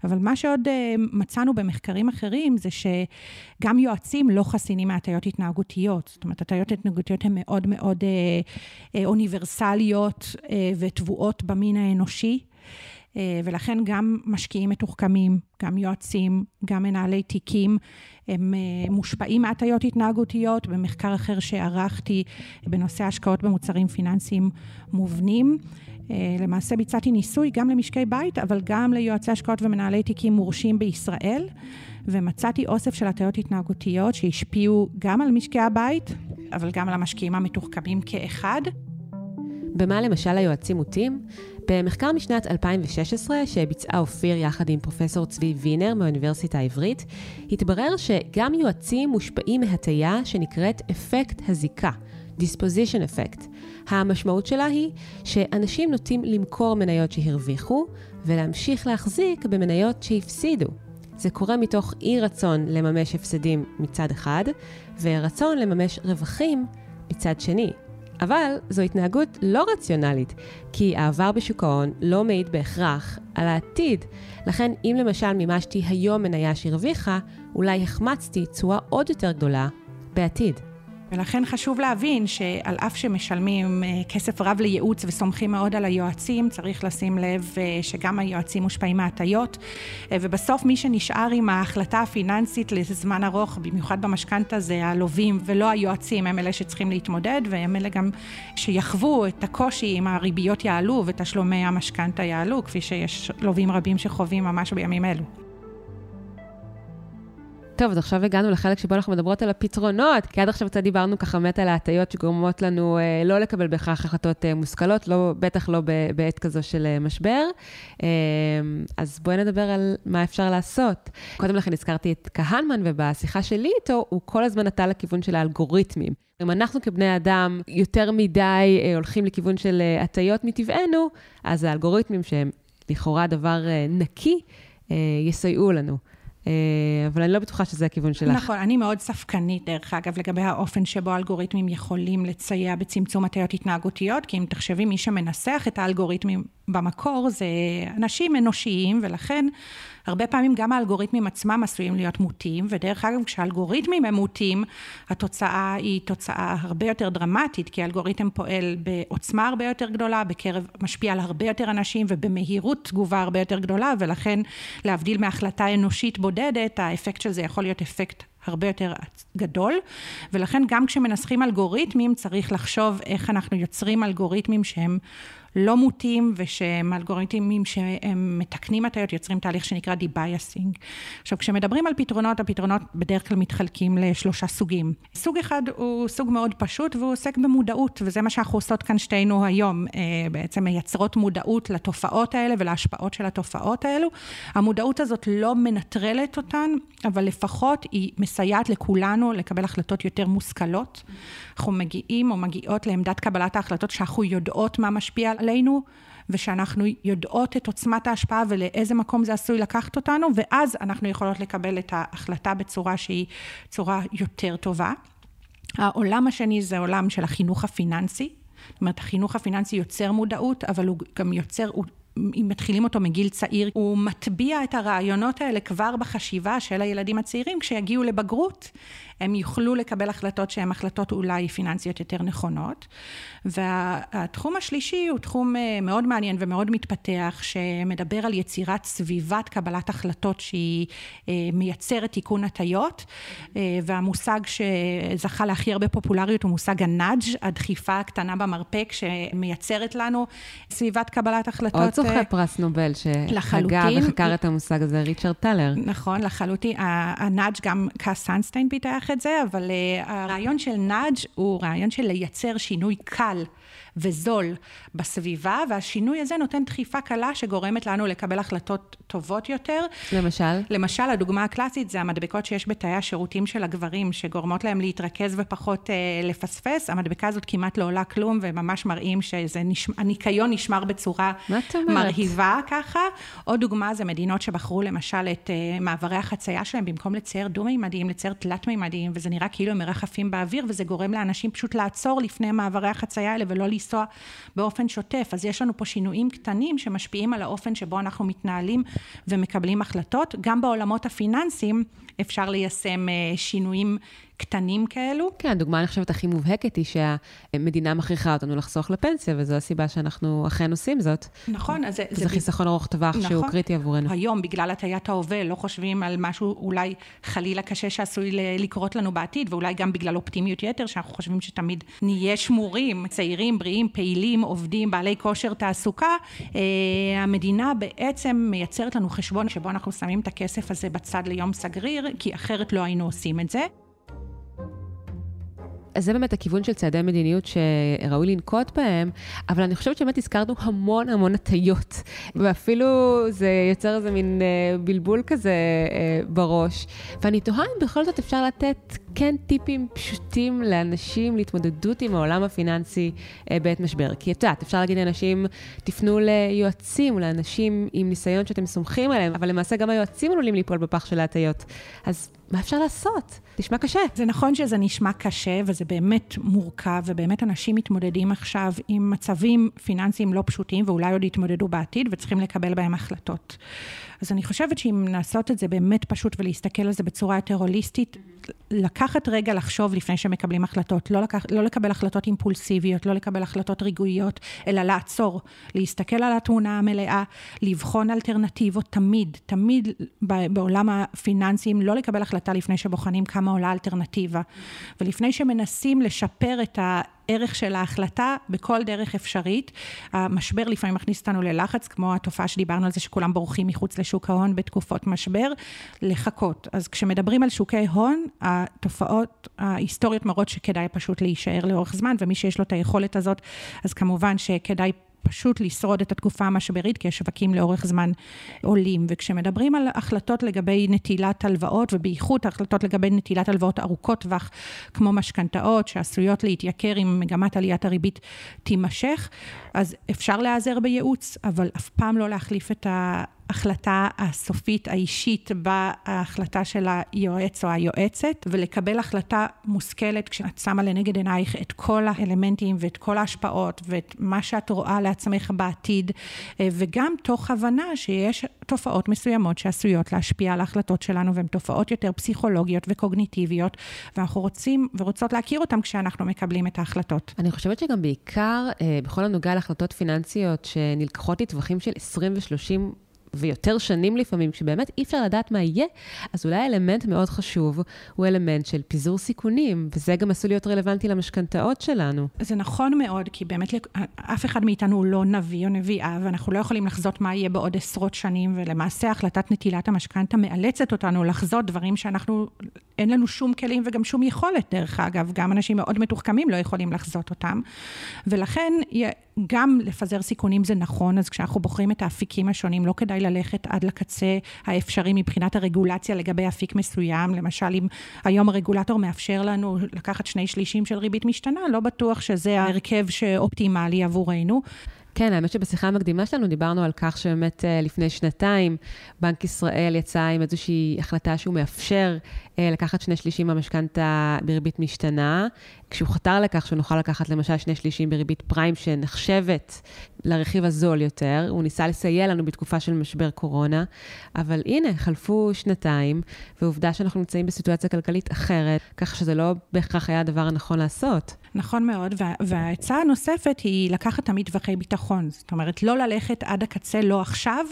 Speaker 2: אבל מה שעוד uh, מצאנו במחקרים אחרים זה שגם יועצים לא חסינים מהטיות התנהגותיות. זאת אומרת, הטיות התנהגותיות הן מאוד מאוד uh, uh, אוניברסליות uh, וטבועות במין האנושי. ולכן גם משקיעים מתוחכמים, גם יועצים, גם מנהלי תיקים, הם מושפעים מהטיות התנהגותיות. במחקר אחר שערכתי בנושא השקעות במוצרים פיננסיים מובנים, למעשה ביצעתי ניסוי גם למשקי בית, אבל גם ליועצי השקעות ומנהלי תיקים מורשים בישראל, ומצאתי אוסף של הטיות התנהגותיות שהשפיעו גם על משקי הבית, אבל גם על המשקיעים המתוחכמים כאחד.
Speaker 1: במה למשל היועצים מוטים? במחקר משנת 2016 שביצעה אופיר יחד עם פרופסור צבי וינר מהאוניברסיטה העברית, התברר שגם יועצים מושפעים מהטיה שנקראת אפקט הזיקה, disposition effect. המשמעות שלה היא שאנשים נוטים למכור מניות שהרוויחו ולהמשיך להחזיק במניות שהפסידו. זה קורה מתוך אי רצון לממש הפסדים מצד אחד, ורצון לממש רווחים מצד שני. אבל זו התנהגות לא רציונלית, כי העבר בשוק ההון לא מעיד בהכרח על העתיד. לכן, אם למשל מימשתי היום מניה שהרוויחה, אולי החמצתי תשואה עוד יותר גדולה בעתיד.
Speaker 2: ולכן חשוב להבין שעל אף שמשלמים אה, כסף רב לייעוץ וסומכים מאוד על היועצים, צריך לשים לב אה, שגם היועצים מושפעים מהטיות. אה, ובסוף מי שנשאר עם ההחלטה הפיננסית לזמן ארוך, במיוחד במשכנתה, זה הלווים ולא היועצים, הם אלה שצריכים להתמודד, והם אלה גם שיחוו את הקושי אם הריביות יעלו ותשלומי המשכנתה יעלו, כפי שיש לווים רבים שחווים ממש בימים אלו.
Speaker 1: טוב, אז עכשיו הגענו לחלק שבו אנחנו מדברות על הפתרונות, כי עד עכשיו קצת דיברנו ככה באמת על ההטיות שגורמות לנו אה, לא לקבל בהכרח החלטות אה, מושכלות, לא, בטח לא בעת כזו של אה, משבר. אה, אז בואי נדבר על מה אפשר לעשות. קודם לכן הזכרתי את כהנמן, ובשיחה שלי איתו, הוא כל הזמן נטה לכיוון של האלגוריתמים. אם אנחנו כבני אדם יותר מדי אה, הולכים לכיוון של אה, הטיות מטבענו, אז האלגוריתמים שהם לכאורה דבר אה, נקי, אה, יסייעו לנו. אה, אבל אני לא בטוחה שזה הכיוון שלך.
Speaker 2: נכון, אני מאוד ספקנית, דרך אגב, לגבי האופן שבו אלגוריתמים יכולים לסייע בצמצום הטיות התנהגותיות, כי אם תחשבי, מי שמנסח את האלגוריתמים במקור זה אנשים אנושיים, ולכן הרבה פעמים גם האלגוריתמים עצמם עשויים להיות מוטים, ודרך אגב, כשהאלגוריתמים הם מוטים, התוצאה היא תוצאה הרבה יותר דרמטית, כי האלגוריתם פועל בעוצמה הרבה יותר גדולה, בקרב, משפיע על הרבה יותר אנשים ובמהירות תגובה הרבה יותר גדולה, ולכן להבדיל מהחלטה אנושית בודדת, האפקט של זה יכול להיות אפקט הרבה יותר גדול, ולכן גם כשמנסחים אלגוריתמים צריך לחשוב איך אנחנו יוצרים אלגוריתמים שהם לא מוטים ושהם אלגוריתמים שהם מתקנים הטיות, יוצרים תהליך שנקרא debiasing. עכשיו, כשמדברים על פתרונות, הפתרונות בדרך כלל מתחלקים לשלושה סוגים. סוג אחד הוא סוג מאוד פשוט והוא עוסק במודעות, וזה מה שאנחנו עושות כאן שתינו היום, אה, בעצם מייצרות מודעות לתופעות האלה ולהשפעות של התופעות האלו. המודעות הזאת לא מנטרלת אותן, אבל לפחות היא מסייעת לכולנו לקבל החלטות יותר מושכלות. אנחנו מגיעים או מגיעות לעמדת קבלת ההחלטות שאנחנו יודעות מה משפיע עלינו, ושאנחנו יודעות את עוצמת ההשפעה ולאיזה מקום זה עשוי לקחת אותנו, ואז אנחנו יכולות לקבל את ההחלטה בצורה שהיא צורה יותר טובה. העולם השני זה עולם של החינוך הפיננסי. זאת אומרת, החינוך הפיננסי יוצר מודעות, אבל הוא גם יוצר, הוא אם מתחילים אותו מגיל צעיר, הוא מטביע את הרעיונות האלה כבר בחשיבה של הילדים הצעירים, כשיגיעו לבגרות, הם יוכלו לקבל החלטות שהן החלטות אולי פיננסיות יותר נכונות. והתחום השלישי הוא תחום אה, מאוד מעניין ומאוד מתפתח, שמדבר על יצירת סביבת קבלת החלטות שהיא אה, מייצרת תיקון הטיות, אה, והמושג שזכה להכי הרבה פופולריות הוא מושג ה nudge, הדחיפה הקטנה במרפק, שמייצרת לנו סביבת קבלת החלטות.
Speaker 1: עוד זוכה פרס נובל, שהגה וחקר את המושג הזה, ריצ'רד טלר.
Speaker 2: נכון, לחלוטין. ה nudge גם קאס סאנסטיין פיתח את זה, אבל הרעיון של nudge הוא רעיון של לייצר שינוי קל. וזול בסביבה, והשינוי הזה נותן דחיפה קלה שגורמת לנו לקבל החלטות טובות יותר.
Speaker 1: למשל?
Speaker 2: למשל, הדוגמה הקלאסית זה המדבקות שיש בתאי השירותים של הגברים, שגורמות להם להתרכז ופחות אה, לפספס. המדבקה הזאת כמעט לא עולה כלום, וממש מראים שהניקיון נשמר בצורה מרהיבה ככה. עוד דוגמה זה מדינות שבחרו למשל את אה, מעברי החצייה שלהם, במקום לצייר דו-מימדיים, לצייר תלת-מימדיים, וזה נראה כאילו הם מרחפים באוויר, וזה גורם לאנשים פשוט לעצור לפני מעברי החצייה האלה ולא לנסוע באופן שוטף. אז יש לנו פה שינויים קטנים שמשפיעים על האופן שבו אנחנו מתנהלים ומקבלים החלטות. גם בעולמות הפיננסיים אפשר ליישם אה, שינויים קטנים כאלו.
Speaker 1: כן, הדוגמה, אני חושבת, הכי מובהקת היא שהמדינה מכריחה אותנו לחסוך לפנסיה, וזו הסיבה שאנחנו אכן עושים זאת.
Speaker 2: נכון,
Speaker 1: אז זה... זה, זה חיסכון ארוך טווח נכון. שהוא קריטי עבורנו.
Speaker 2: היום, בגלל הטיית ההווה, לא חושבים על משהו אולי חלילה קשה שעשוי לקרות לנו בעתיד, ואולי גם בגלל אופטימיות יתר, שאנחנו חושבים שתמיד נהיה שמורים, צעירים, בריאים, פעילים, עובדים, בעלי כושר תעסוקה. אה, המדינה בעצם מייצרת לנו חשבון שבו אנחנו שמים את הכסף הזה בצד ליום סגריר, כי אחרת לא היינו עושים את זה.
Speaker 1: אז זה באמת הכיוון של צעדי מדיניות שראוי לנקוט בהם, אבל אני חושבת שבאמת הזכרנו המון המון הטיות, ואפילו זה יוצר איזה מין אה, בלבול כזה אה, בראש. ואני תוהה אם בכל זאת אפשר לתת כן טיפים פשוטים לאנשים להתמודדות עם העולם הפיננסי אה, בעת משבר. כי את יודעת, אפשר להגיד לאנשים, תפנו ליועצים, לאנשים עם ניסיון שאתם סומכים עליהם, אבל למעשה גם היועצים עלולים ליפול בפח של ההטיות. אז מה אפשר לעשות? נשמע קשה.
Speaker 2: זה נכון שזה נשמע קשה, וזה באמת מורכב, ובאמת אנשים מתמודדים עכשיו עם מצבים פיננסיים לא פשוטים, ואולי עוד יתמודדו בעתיד, וצריכים לקבל בהם החלטות. אז אני חושבת שאם לעשות את זה באמת פשוט ולהסתכל על זה בצורה יותר הוליסטית, לקחת רגע לחשוב לפני שמקבלים החלטות, לא, לקח, לא לקבל החלטות אימפולסיביות, לא לקבל החלטות רגועיות, אלא לעצור, להסתכל על התמונה המלאה, לבחון אלטרנטיבות תמיד, תמיד בעולם הפיננסים, לא לקבל החלטה לפני שבוחנים כמה עולה אלטרנטיבה. ולפני שמנסים לשפר את ה... הערך של ההחלטה בכל דרך אפשרית. המשבר לפעמים מכניס אותנו ללחץ, כמו התופעה שדיברנו על זה שכולם בורחים מחוץ לשוק ההון בתקופות משבר, לחכות. אז כשמדברים על שוקי הון, התופעות ההיסטוריות מראות שכדאי פשוט להישאר לאורך זמן, ומי שיש לו את היכולת הזאת, אז כמובן שכדאי פשוט לשרוד את התקופה המשברית, כי השווקים לאורך זמן עולים. וכשמדברים על החלטות לגבי נטילת הלוואות, ובייחוד החלטות לגבי נטילת הלוואות ארוכות טווח, כמו משכנתאות, שעשויות להתייקר אם מגמת עליית הריבית תימשך, אז אפשר להיעזר בייעוץ, אבל אף פעם לא להחליף את ה... ההחלטה הסופית האישית בהחלטה של היועץ או היועצת, ולקבל החלטה מושכלת כשאת שמה לנגד עינייך את כל האלמנטים ואת כל ההשפעות ואת מה שאת רואה לעצמך בעתיד, וגם תוך הבנה שיש תופעות מסוימות שעשויות להשפיע על ההחלטות שלנו, והן תופעות יותר פסיכולוגיות וקוגניטיביות, ואנחנו רוצים ורוצות להכיר אותן כשאנחנו מקבלים את ההחלטות.
Speaker 1: אני חושבת שגם בעיקר, אה, בכל הנוגע להחלטות פיננסיות שנלקחות לטווחים של 20 ו-30 ויותר שנים לפעמים, כשבאמת אי אפשר לדעת מה יהיה, אז אולי אלמנט מאוד חשוב הוא אלמנט של פיזור סיכונים, וזה גם עשוי להיות רלוונטי למשכנתאות שלנו.
Speaker 2: זה נכון מאוד, כי באמת אף אחד מאיתנו הוא לא נביא או נביאה, ואנחנו לא יכולים לחזות מה יהיה בעוד עשרות שנים, ולמעשה החלטת נטילת המשכנתה מאלצת אותנו לחזות דברים שאנחנו, אין לנו שום כלים וגם שום יכולת, דרך אגב, גם אנשים מאוד מתוחכמים לא יכולים לחזות אותם, ולכן גם לפזר סיכונים זה נכון, אז כשאנחנו בוחרים את האפיקים השונים, לא כדאי ללכת עד לקצה האפשרי מבחינת הרגולציה לגבי אפיק מסוים. למשל, אם היום הרגולטור מאפשר לנו לקחת שני שלישים של ריבית משתנה, לא בטוח שזה ההרכב שאופטימלי עבורנו.
Speaker 1: כן, האמת שבשיחה המקדימה שלנו דיברנו על כך שבאמת אה, לפני שנתיים בנק ישראל יצא עם איזושהי החלטה שהוא מאפשר אה, לקחת שני שלישים מהמשכנתה בריבית משתנה, כשהוא חתר לכך שנוכל לקחת למשל שני שלישים בריבית פריים שנחשבת לרכיב הזול יותר, הוא ניסה לסייע לנו בתקופה של משבר קורונה, אבל הנה, חלפו שנתיים, ועובדה שאנחנו נמצאים בסיטואציה כלכלית אחרת, כך שזה לא בהכרח היה הדבר הנכון לעשות.
Speaker 2: נכון מאוד, וה, והעצה הנוספת היא לקחת תמיד טווחי ביטחון. זאת אומרת, לא ללכת עד הקצה, לא עכשיו,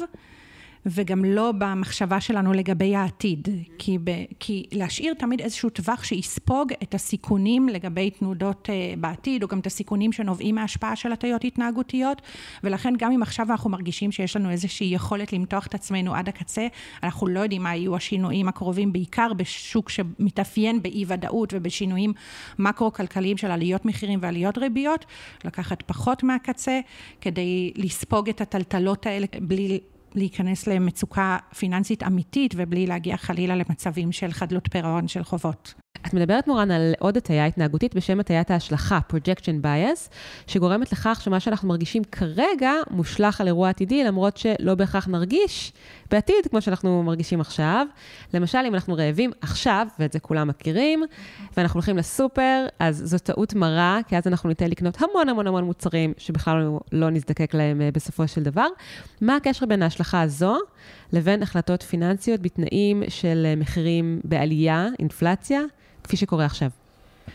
Speaker 2: וגם לא במחשבה שלנו לגבי העתיד. כי, ב, כי להשאיר תמיד איזשהו טווח שיספוג את הסיכונים לגבי תנודות uh, בעתיד, או גם את הסיכונים שנובעים מההשפעה של הטיות התנהגותיות, ולכן גם אם עכשיו אנחנו מרגישים שיש לנו איזושהי יכולת למתוח את עצמנו עד הקצה, אנחנו לא יודעים מה יהיו השינויים הקרובים, בעיקר בשוק שמתאפיין באי ודאות ובשינויים מקרו-כלכליים של עליות מחירים ועליות ריביות, לקחת פחות מהקצה כדי לספוג את הטלטלות האלה בלי להיכנס למצוקה פיננסית אמיתית ובלי להגיע חלילה למצבים של חדלות פירעון של חובות.
Speaker 1: את מדברת, מורן, על עוד הטיה התנהגותית בשם הטיית ההשלכה, projection bias, שגורמת לכך שמה שאנחנו מרגישים כרגע מושלך על אירוע עתידי, למרות שלא בהכרח נרגיש בעתיד, כמו שאנחנו מרגישים עכשיו. למשל, אם אנחנו רעבים עכשיו, ואת זה כולם מכירים, ואנחנו הולכים לסופר, אז זו טעות מרה, כי אז אנחנו ניתן לקנות המון המון המון מוצרים שבכלל לא, נזדקק להם אה, בסופו של דבר. מה הקשר בין ההשלכה הזו לבין החלטות פיננסיות בתנאים של אה, מחירים בעלייה, אינפלציה? כפי שקורה עכשיו.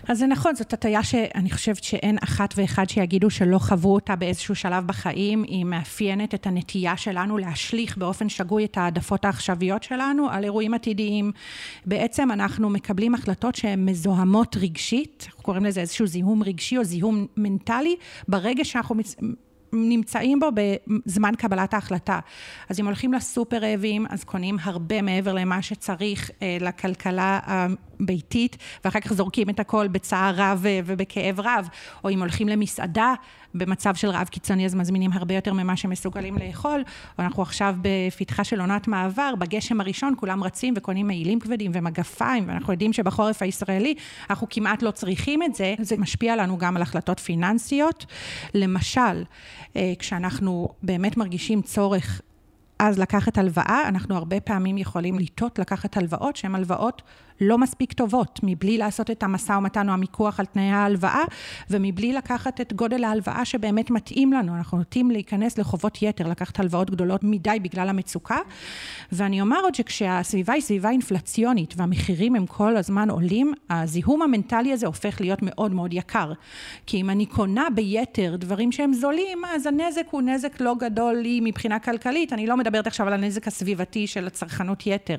Speaker 2: אז זה נכון, זאת הטיה שאני חושבת שאין אחת ואחד שיגידו שלא חוו אותה באיזשהו שלב בחיים. היא מאפיינת את הנטייה שלנו להשליך באופן שגוי את העדפות העכשוויות שלנו על אירועים עתידיים. בעצם אנחנו מקבלים החלטות שהן מזוהמות רגשית, אנחנו קוראים לזה איזשהו זיהום רגשי או זיהום מנטלי, ברגע שאנחנו... נמצאים בו בזמן קבלת ההחלטה. אז אם הולכים לסופר רעבים, אז קונים הרבה מעבר למה שצריך אה, לכלכלה הביתית, ואחר כך זורקים את הכל בצער רב ובכאב רב. או אם הולכים למסעדה, במצב של רעב קיצוני, אז מזמינים הרבה יותר ממה שמסוגלים לאכול. או אנחנו עכשיו בפתחה של עונת מעבר, בגשם הראשון כולם רצים וקונים מעילים כבדים ומגפיים, ואנחנו יודעים שבחורף הישראלי אנחנו כמעט לא צריכים את זה. זה משפיע לנו גם על החלטות פיננסיות. למשל, אה, כשאנחנו באמת מרגישים צורך אז לקחת הלוואה, אנחנו הרבה פעמים יכולים לטעות לקחת הלוואות שהן הלוואות לא מספיק טובות, מבלי לעשות את המשא ומתן או המיקוח על תנאי ההלוואה, ומבלי לקחת את גודל ההלוואה שבאמת מתאים לנו. אנחנו נוטים להיכנס לחובות יתר, לקחת הלוואות גדולות מדי בגלל המצוקה. ואני אומר עוד שכשהסביבה היא סביבה אינפלציונית והמחירים הם כל הזמן עולים, הזיהום המנטלי הזה הופך להיות מאוד מאוד יקר. כי אם אני קונה ביתר דברים שהם זולים, אז הנזק הוא נזק לא גדול לי מבחינה כלכלית. אני לא מדברת עכשיו על הנזק הסביבתי של הצרכנות יתר,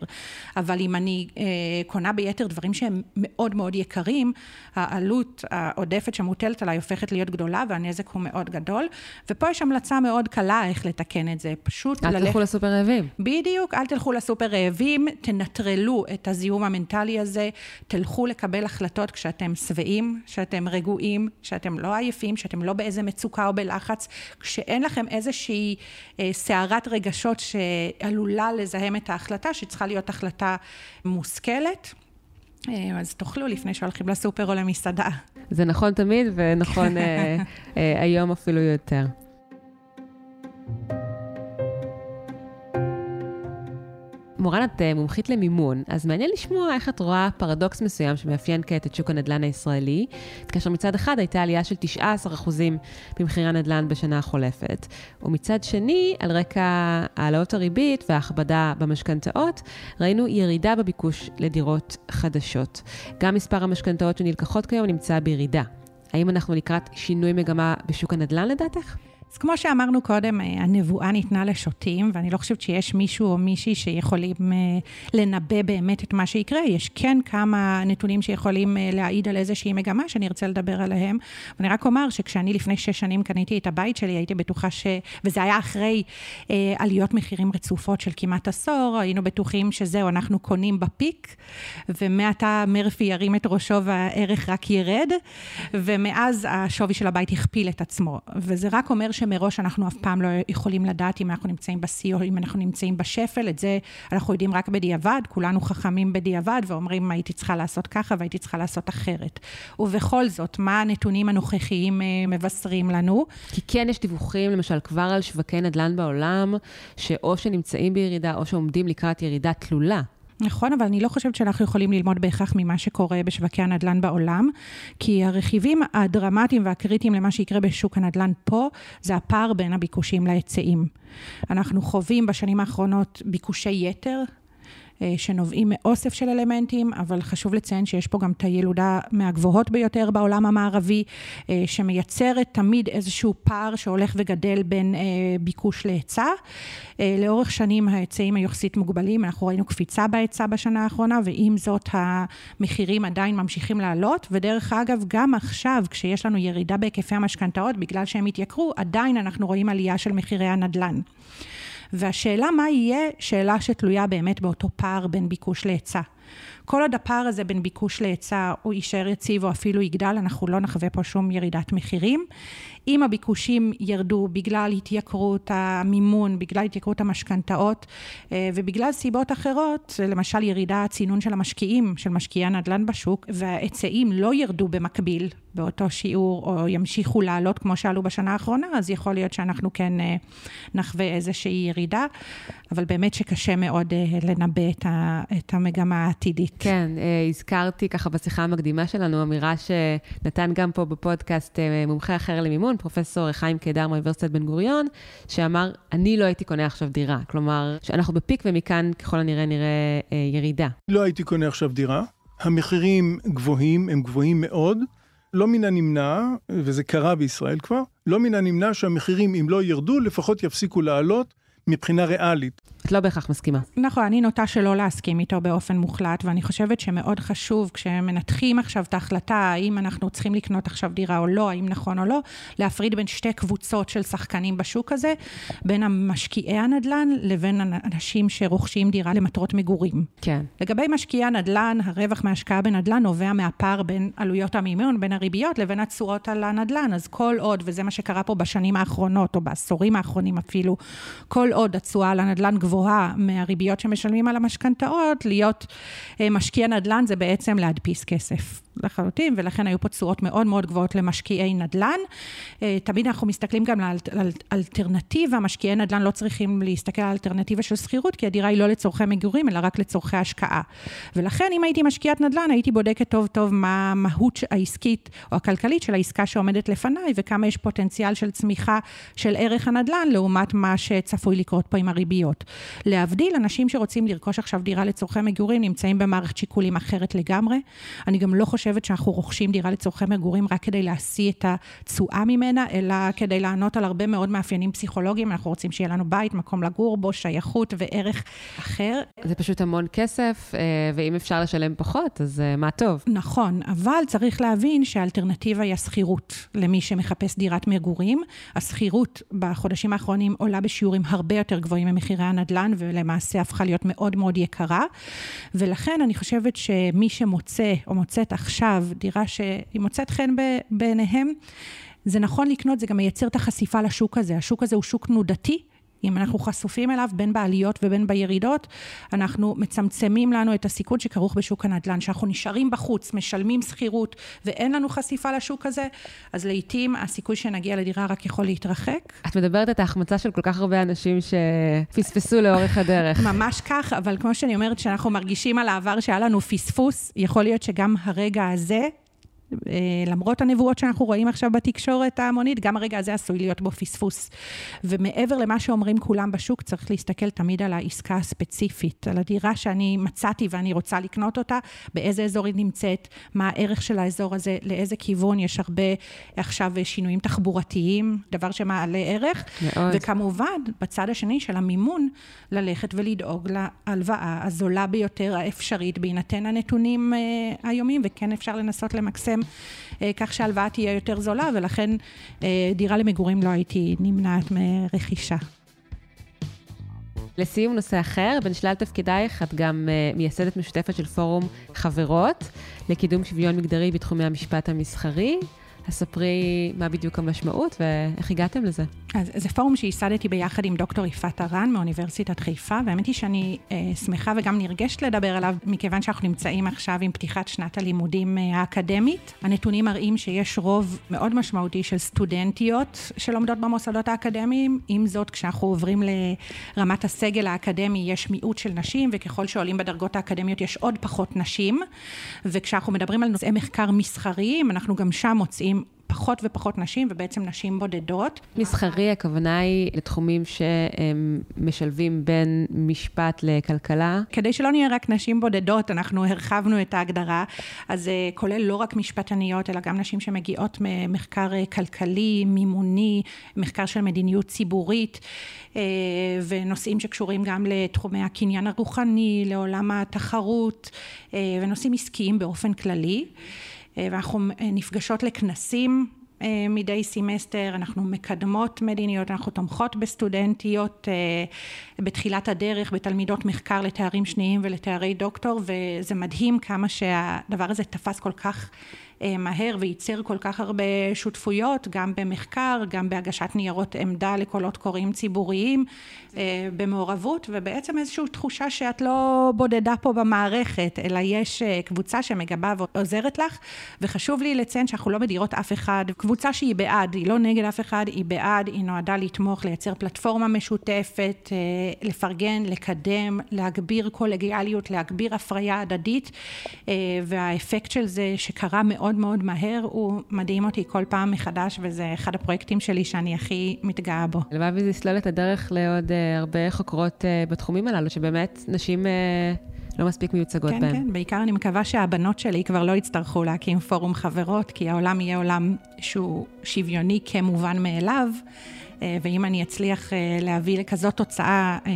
Speaker 2: אבל אם אני אה, קונה ביתר דברים שהם מאוד מאוד יקרים, העלות העודפת שמוטלת עליי הופכת להיות גדולה והנזק הוא מאוד גדול. ופה יש המלצה מאוד קלה איך לתקן את זה. פשוט
Speaker 1: אל ללכת... אל תלכו לסופר רעבים.
Speaker 2: בדיוק, אל תלכו לסופר רעבים, תנטרלו את הזיהום המנטלי הזה, תלכו לקבל החלטות כשאתם שבעים, כשאתם רגועים, כשאתם לא עייפים, כשאתם לא באיזה מצוקה או בלחץ, כשאין לכם איזושהי אה, סערת רגשות שעלולה לזהם את ההחלטה, שצריכה להיות החלטה מושכלת. אה, אז תאכלו לפני שהולכים לסופר או למסעדה.
Speaker 1: זה נכון תמיד ונכון אה, אה, היום אפילו יותר. מורן, את אה, מומחית למימון, אז מעניין לשמוע איך את רואה פרדוקס מסוים שמאפיין כעת את שוק הנדל"ן הישראלי, כאשר מצד אחד הייתה עלייה של 19% במחירי הנדל"ן בשנה החולפת, ומצד שני, על רקע העלאות הריבית וההכבדה במשכנתאות, ראינו ירידה בביקוש לדירות חדשות. גם מספר המשכנתאות שנלקחות כיום נמצא בירידה. האם אנחנו לקראת שינוי מגמה בשוק הנדל"ן לדעתך?
Speaker 2: אז כמו שאמרנו קודם, אה, הנבואה ניתנה לשוטים, ואני לא חושבת שיש מישהו או מישהי שיכולים אה, לנבא באמת את מה שיקרה. יש כן כמה נתונים שיכולים אה, להעיד על איזושהי מגמה שאני ארצה לדבר עליהם. אני רק אומר שכשאני לפני שש שנים קניתי את הבית שלי, הייתי בטוחה ש... וזה היה אחרי אה, עליות מחירים רצופות של כמעט עשור, היינו בטוחים שזהו, אנחנו קונים בפיק, ומעתה מרפי ירים את ראשו והערך רק ירד, ומאז השווי של הבית הכפיל את עצמו. וזה רק אומר שמראש אנחנו אף פעם לא יכולים לדעת אם אנחנו נמצאים בשיא או אם אנחנו נמצאים בשפל, את זה אנחנו יודעים רק בדיעבד, כולנו חכמים בדיעבד ואומרים הייתי צריכה לעשות ככה והייתי צריכה לעשות אחרת. ובכל זאת, מה הנתונים הנוכחיים אה, מבשרים לנו?
Speaker 1: כי כן יש דיווחים, למשל, כבר על שווקי נדל"ן בעולם, שאו שנמצאים בירידה או שעומדים לקראת ירידה תלולה.
Speaker 2: נכון, אבל אני לא חושבת שאנחנו יכולים ללמוד בהכרח ממה שקורה בשווקי הנדל"ן בעולם, כי הרכיבים הדרמטיים והקריטיים למה שיקרה בשוק הנדל"ן פה, זה הפער בין הביקושים להיצעים. אנחנו חווים בשנים האחרונות ביקושי יתר, שנובעים מאוסף של אלמנטים, אבל חשוב לציין שיש פה גם את הילודה מהגבוהות ביותר בעולם המערבי, אה, שמייצרת תמיד איזשהו פער שהולך וגדל בין אה, ביקוש להיצע. לאורך שנים ההיצעים היחסית מוגבלים, אנחנו ראינו קפיצה בהיצע בשנה האחרונה, ועם זאת המחירים עדיין ממשיכים לעלות, ודרך אגב, גם עכשיו, כשיש לנו ירידה בהיקפי המשכנתאות, בגלל שהם התייקרו, עדיין אנחנו רואים עלייה של מחירי הנדל"ן. והשאלה מה יהיה, שאלה שתלויה באמת באותו פער בין ביקוש להיצע. כל עוד הפער הזה בין ביקוש להיצע הוא יישאר יציב או אפילו יגדל, אנחנו לא נחווה פה שום ירידת מחירים. אם הביקושים ירדו בגלל התייקרות המימון, בגלל התייקרות המשכנתאות אה, ובגלל סיבות אחרות, למשל ירידה צינון של המשקיעים, של משקיעי הנדל"ן בשוק, וההיצעים לא ירדו במקביל באותו שיעור או ימשיכו לעלות כמו שעלו בשנה האחרונה, אז יכול להיות שאנחנו כן אה, נחווה איזושהי ירידה, אבל באמת שקשה מאוד אה, לנבא את המגמה העתידית.
Speaker 1: כן, הזכרתי ככה בשיחה המקדימה שלנו אמירה שנתן גם פה בפודקאסט מומחה אחר למימון. נכון, פרופסור חיים קידר מאוניברסיטת בן גוריון, שאמר, אני לא הייתי קונה עכשיו דירה. כלומר, שאנחנו בפיק ומכאן ככל הנראה נראה אה, ירידה.
Speaker 4: לא הייתי קונה עכשיו דירה. המחירים גבוהים, הם גבוהים מאוד. לא מן הנמנע, וזה קרה בישראל כבר, לא מן הנמנע שהמחירים, אם לא ירדו, לפחות יפסיקו לעלות מבחינה ריאלית.
Speaker 1: את לא בהכרח מסכימה.
Speaker 2: נכון, אני נוטה שלא להסכים איתו באופן מוחלט, ואני חושבת שמאוד חשוב, כשמנתחים עכשיו את ההחלטה, האם אנחנו צריכים לקנות עכשיו דירה או לא, האם נכון או לא, להפריד בין שתי קבוצות של שחקנים בשוק הזה, בין המשקיעי הנדל"ן לבין אנשים שרוכשים דירה למטרות מגורים.
Speaker 1: כן.
Speaker 2: לגבי משקיעי הנדל"ן, הרווח מהשקעה בנדל"ן נובע מהפער בין עלויות המימון, בין הריביות, לבין התשואות על הנדל"ן. אז כל עוד, וזה מה שקרה פה בשנים האחרונות, או בעשורים האחרונים אפילו, כל עוד התשואה על הנדל"ן גבוהה מהריביות שמשלמים על המשכנתאות, להיות אה, משקיע נדל"ן זה בעצם להדפיס כסף. לחלוטין, ולכן היו פה תשואות מאוד מאוד גבוהות למשקיעי נדל"ן. אה, תמיד אנחנו מסתכלים גם על אלטרנטיבה, משקיעי נדל"ן לא צריכים להסתכל על אלטרנטיבה של שכירות, כי הדירה היא לא לצורכי מגורים, אלא רק לצורכי השקעה. ולכן, אם הייתי משקיעת נדל"ן, הייתי בודקת טוב טוב מה המהות העסקית או הכלכלית של העסקה שעומדת לפניי, וכמה יש פוטנציאל של צמיחה של ערך הנדל"ן, לעומת מה שצפוי לקרות פה עם הריביות. להבדיל, אנשים שרוצים לרכוש עכשיו דירה לצורכי מגורים, נמצאים במערכת שיקולים אחרת לגמרי. אני גם לא חושבת שאנחנו רוכשים דירה לצורכי מגורים רק כדי להשיא את התשואה ממנה, אלא כדי לענות על הרבה מאוד מאפיינים פסיכולוגיים. אנחנו רוצים שיהיה לנו בית, מקום לגור בו, שייכות וערך אחר.
Speaker 1: זה פשוט המון כסף, אה, ואם אפשר לשלם פחות, אז אה, מה טוב.
Speaker 2: נכון, אבל צריך להבין שהאלטרנטיבה היא השכירות למי שמחפש דירת מגורים. השכירות בחודשים האחרונים עולה בשיעורים הרבה יותר גבוהים ממחירי הנדל"ן, ולמעשה הפכה להיות מאוד מאוד יקרה. ולכן אני חושבת שמי שמוצא או מוצאת עכשיו דירה שהיא מוצאת חן בעיניהם, זה נכון לקנות, זה גם מייצר את החשיפה לשוק הזה. השוק הזה הוא שוק תנודתי. אם אנחנו חשופים אליו בין בעליות ובין בירידות, אנחנו מצמצמים לנו את הסיכון שכרוך בשוק הנדל"ן, שאנחנו נשארים בחוץ, משלמים שכירות ואין לנו חשיפה לשוק הזה, אז לעיתים הסיכוי שנגיע לדירה רק יכול להתרחק.
Speaker 1: את מדברת את ההחמצה של כל כך הרבה אנשים שפספסו לאורך הדרך.
Speaker 2: ממש כך, אבל כמו שאני אומרת, שאנחנו מרגישים על העבר שהיה לנו פספוס, יכול להיות שגם הרגע הזה למרות הנבואות שאנחנו רואים עכשיו בתקשורת ההמונית, גם הרגע הזה עשוי להיות בו פספוס. ומעבר למה שאומרים כולם בשוק, צריך להסתכל תמיד על העסקה הספציפית, על הדירה שאני מצאתי ואני רוצה לקנות אותה, באיזה אזור היא נמצאת, מה הערך של האזור הזה, לאיזה כיוון, יש הרבה עכשיו שינויים תחבורתיים, דבר שמעלה ערך. מאוד. וכמובן, בצד השני של המימון, ללכת ולדאוג להלוואה הזולה ביותר האפשרית, בהינתן הנתונים אה, היומיים, וכן אפשר לנסות למקסם אה, כך שההלוואה תהיה יותר זולה, ולכן אה, דירה למגורים לא הייתי נמנעת מרכישה.
Speaker 1: לסיום נושא אחר, בין שלל תפקידייך את גם uh, מייסדת משותפת של פורום חברות לקידום שוויון מגדרי בתחומי המשפט המסחרי. אז ספרי מה בדיוק המשמעות ואיך הגעתם לזה.
Speaker 2: אז זה פורום שייסדתי ביחד עם דוקטור יפעת הרן מאוניברסיטת חיפה, והאמת היא שאני אה, שמחה וגם נרגשת לדבר עליו, מכיוון שאנחנו נמצאים עכשיו עם פתיחת שנת הלימודים אה, האקדמית. הנתונים מראים שיש רוב מאוד משמעותי של סטודנטיות שלומדות במוסדות האקדמיים. עם זאת, כשאנחנו עוברים לרמת הסגל האקדמי, יש מיעוט של נשים, וככל שעולים בדרגות האקדמיות יש עוד פחות נשים. וכשאנחנו מדברים על נושאי מחקר מסחריים, אנחנו גם שם מוצאים פחות ופחות נשים, ובעצם נשים בודדות.
Speaker 1: מסחרי, הכוונה היא לתחומים שמשלבים בין משפט לכלכלה?
Speaker 2: כדי שלא נהיה רק נשים בודדות, אנחנו הרחבנו את ההגדרה, אז זה כולל לא רק משפטניות, אלא גם נשים שמגיעות ממחקר אה, כלכלי, מימוני, מחקר של מדיניות ציבורית, אה, ונושאים שקשורים גם לתחומי הקניין הרוחני, לעולם התחרות, אה, ונושאים עסקיים באופן כללי. אה, ואנחנו אה, נפגשות לכנסים אה, מדי סמסטר, אנחנו מקדמות מדיניות, אנחנו תומכות בסטודנטיות בתחילת הדרך, בתלמידות מחקר לתארים שניים ולתארי דוקטור, וזה מדהים כמה שהדבר הזה תפס כל כך מהר וייצר כל כך הרבה שותפויות, גם במחקר, גם בהגשת ניירות עמדה לקולות קוראים ציבוריים, אה, במעורבות, ובעצם איזושהי תחושה שאת לא בודדה פה במערכת, אלא יש אה, קבוצה שמגבה ועוזרת לך, וחשוב לי לציין שאנחנו לא מדירות אף אחד, קבוצה שהיא בעד, היא לא נגד אף אחד, היא בעד, היא נועדה לתמוך, לייצר פלטפורמה משותפת, לפרגן, לקדם, להגביר קולגיאליות, להגביר הפריה הדדית, והאפקט של זה שקרה מאוד מאוד מאוד מהר, הוא מדהים אותי כל פעם מחדש, וזה אחד הפרויקטים שלי שאני הכי מתגאה בו.
Speaker 1: הלוואי וזה יסלול את הדרך לעוד uh, הרבה חוקרות uh, בתחומים הללו, שבאמת נשים... Uh... לא מספיק מיוצגות
Speaker 2: כן,
Speaker 1: בהם.
Speaker 2: כן, כן, בעיקר אני מקווה שהבנות שלי כבר לא יצטרכו להקים פורום חברות, כי העולם יהיה עולם שהוא שוויוני כמובן מאליו. אה, ואם אני אצליח אה, להביא לכזאת תוצאה, אה,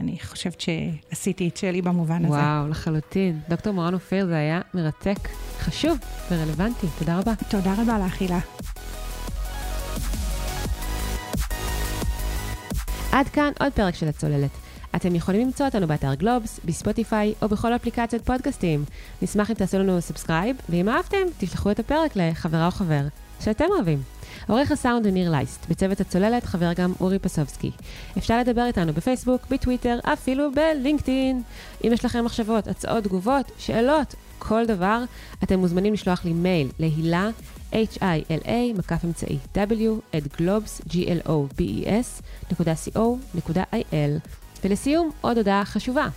Speaker 2: אני חושבת שעשיתי את שלי במובן
Speaker 1: וואו,
Speaker 2: הזה.
Speaker 1: וואו, לחלוטין. דוקטור מורן אופיר, זה היה מרתק, חשוב ורלוונטי. תודה רבה.
Speaker 2: תודה רבה לך, הילה.
Speaker 1: עד כאן עוד פרק של הצוללת. אתם יכולים למצוא אותנו באתר גלובס, בספוטיפיי או בכל אפליקציות פודקאסטים. נשמח אם תעשו לנו subscribe, ואם אהבתם, תשלחו את הפרק לחברה או חבר שאתם אוהבים. עורך הסאונד הוא ניר לייסט, בצוות הצוללת חבר גם אורי פסובסקי. אפשר לדבר איתנו בפייסבוק, בטוויטר, אפילו בלינקדאין. אם יש לכם מחשבות, הצעות, תגובות, שאלות, כל דבר, אתם מוזמנים לשלוח לי מייל להילה, h-i-l-a, מקף אמצעי, w, at globes, g-l-o-b-e-s, נקודה co.il. ולסיום, עוד הודעה חשובה.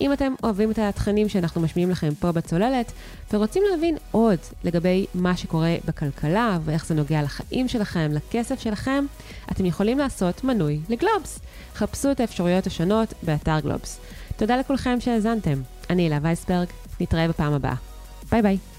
Speaker 1: אם אתם אוהבים את התכנים שאנחנו משמיעים לכם פה בצוללת, ורוצים להבין עוד לגבי מה שקורה בכלכלה ואיך זה נוגע לחיים שלכם, לכסף שלכם, אתם יכולים לעשות מנוי לגלובס. חפשו את האפשרויות השונות באתר גלובס. תודה לכולכם שהאזנתם. אני אלה וייסברג, נתראה בפעם הבאה. ביי ביי.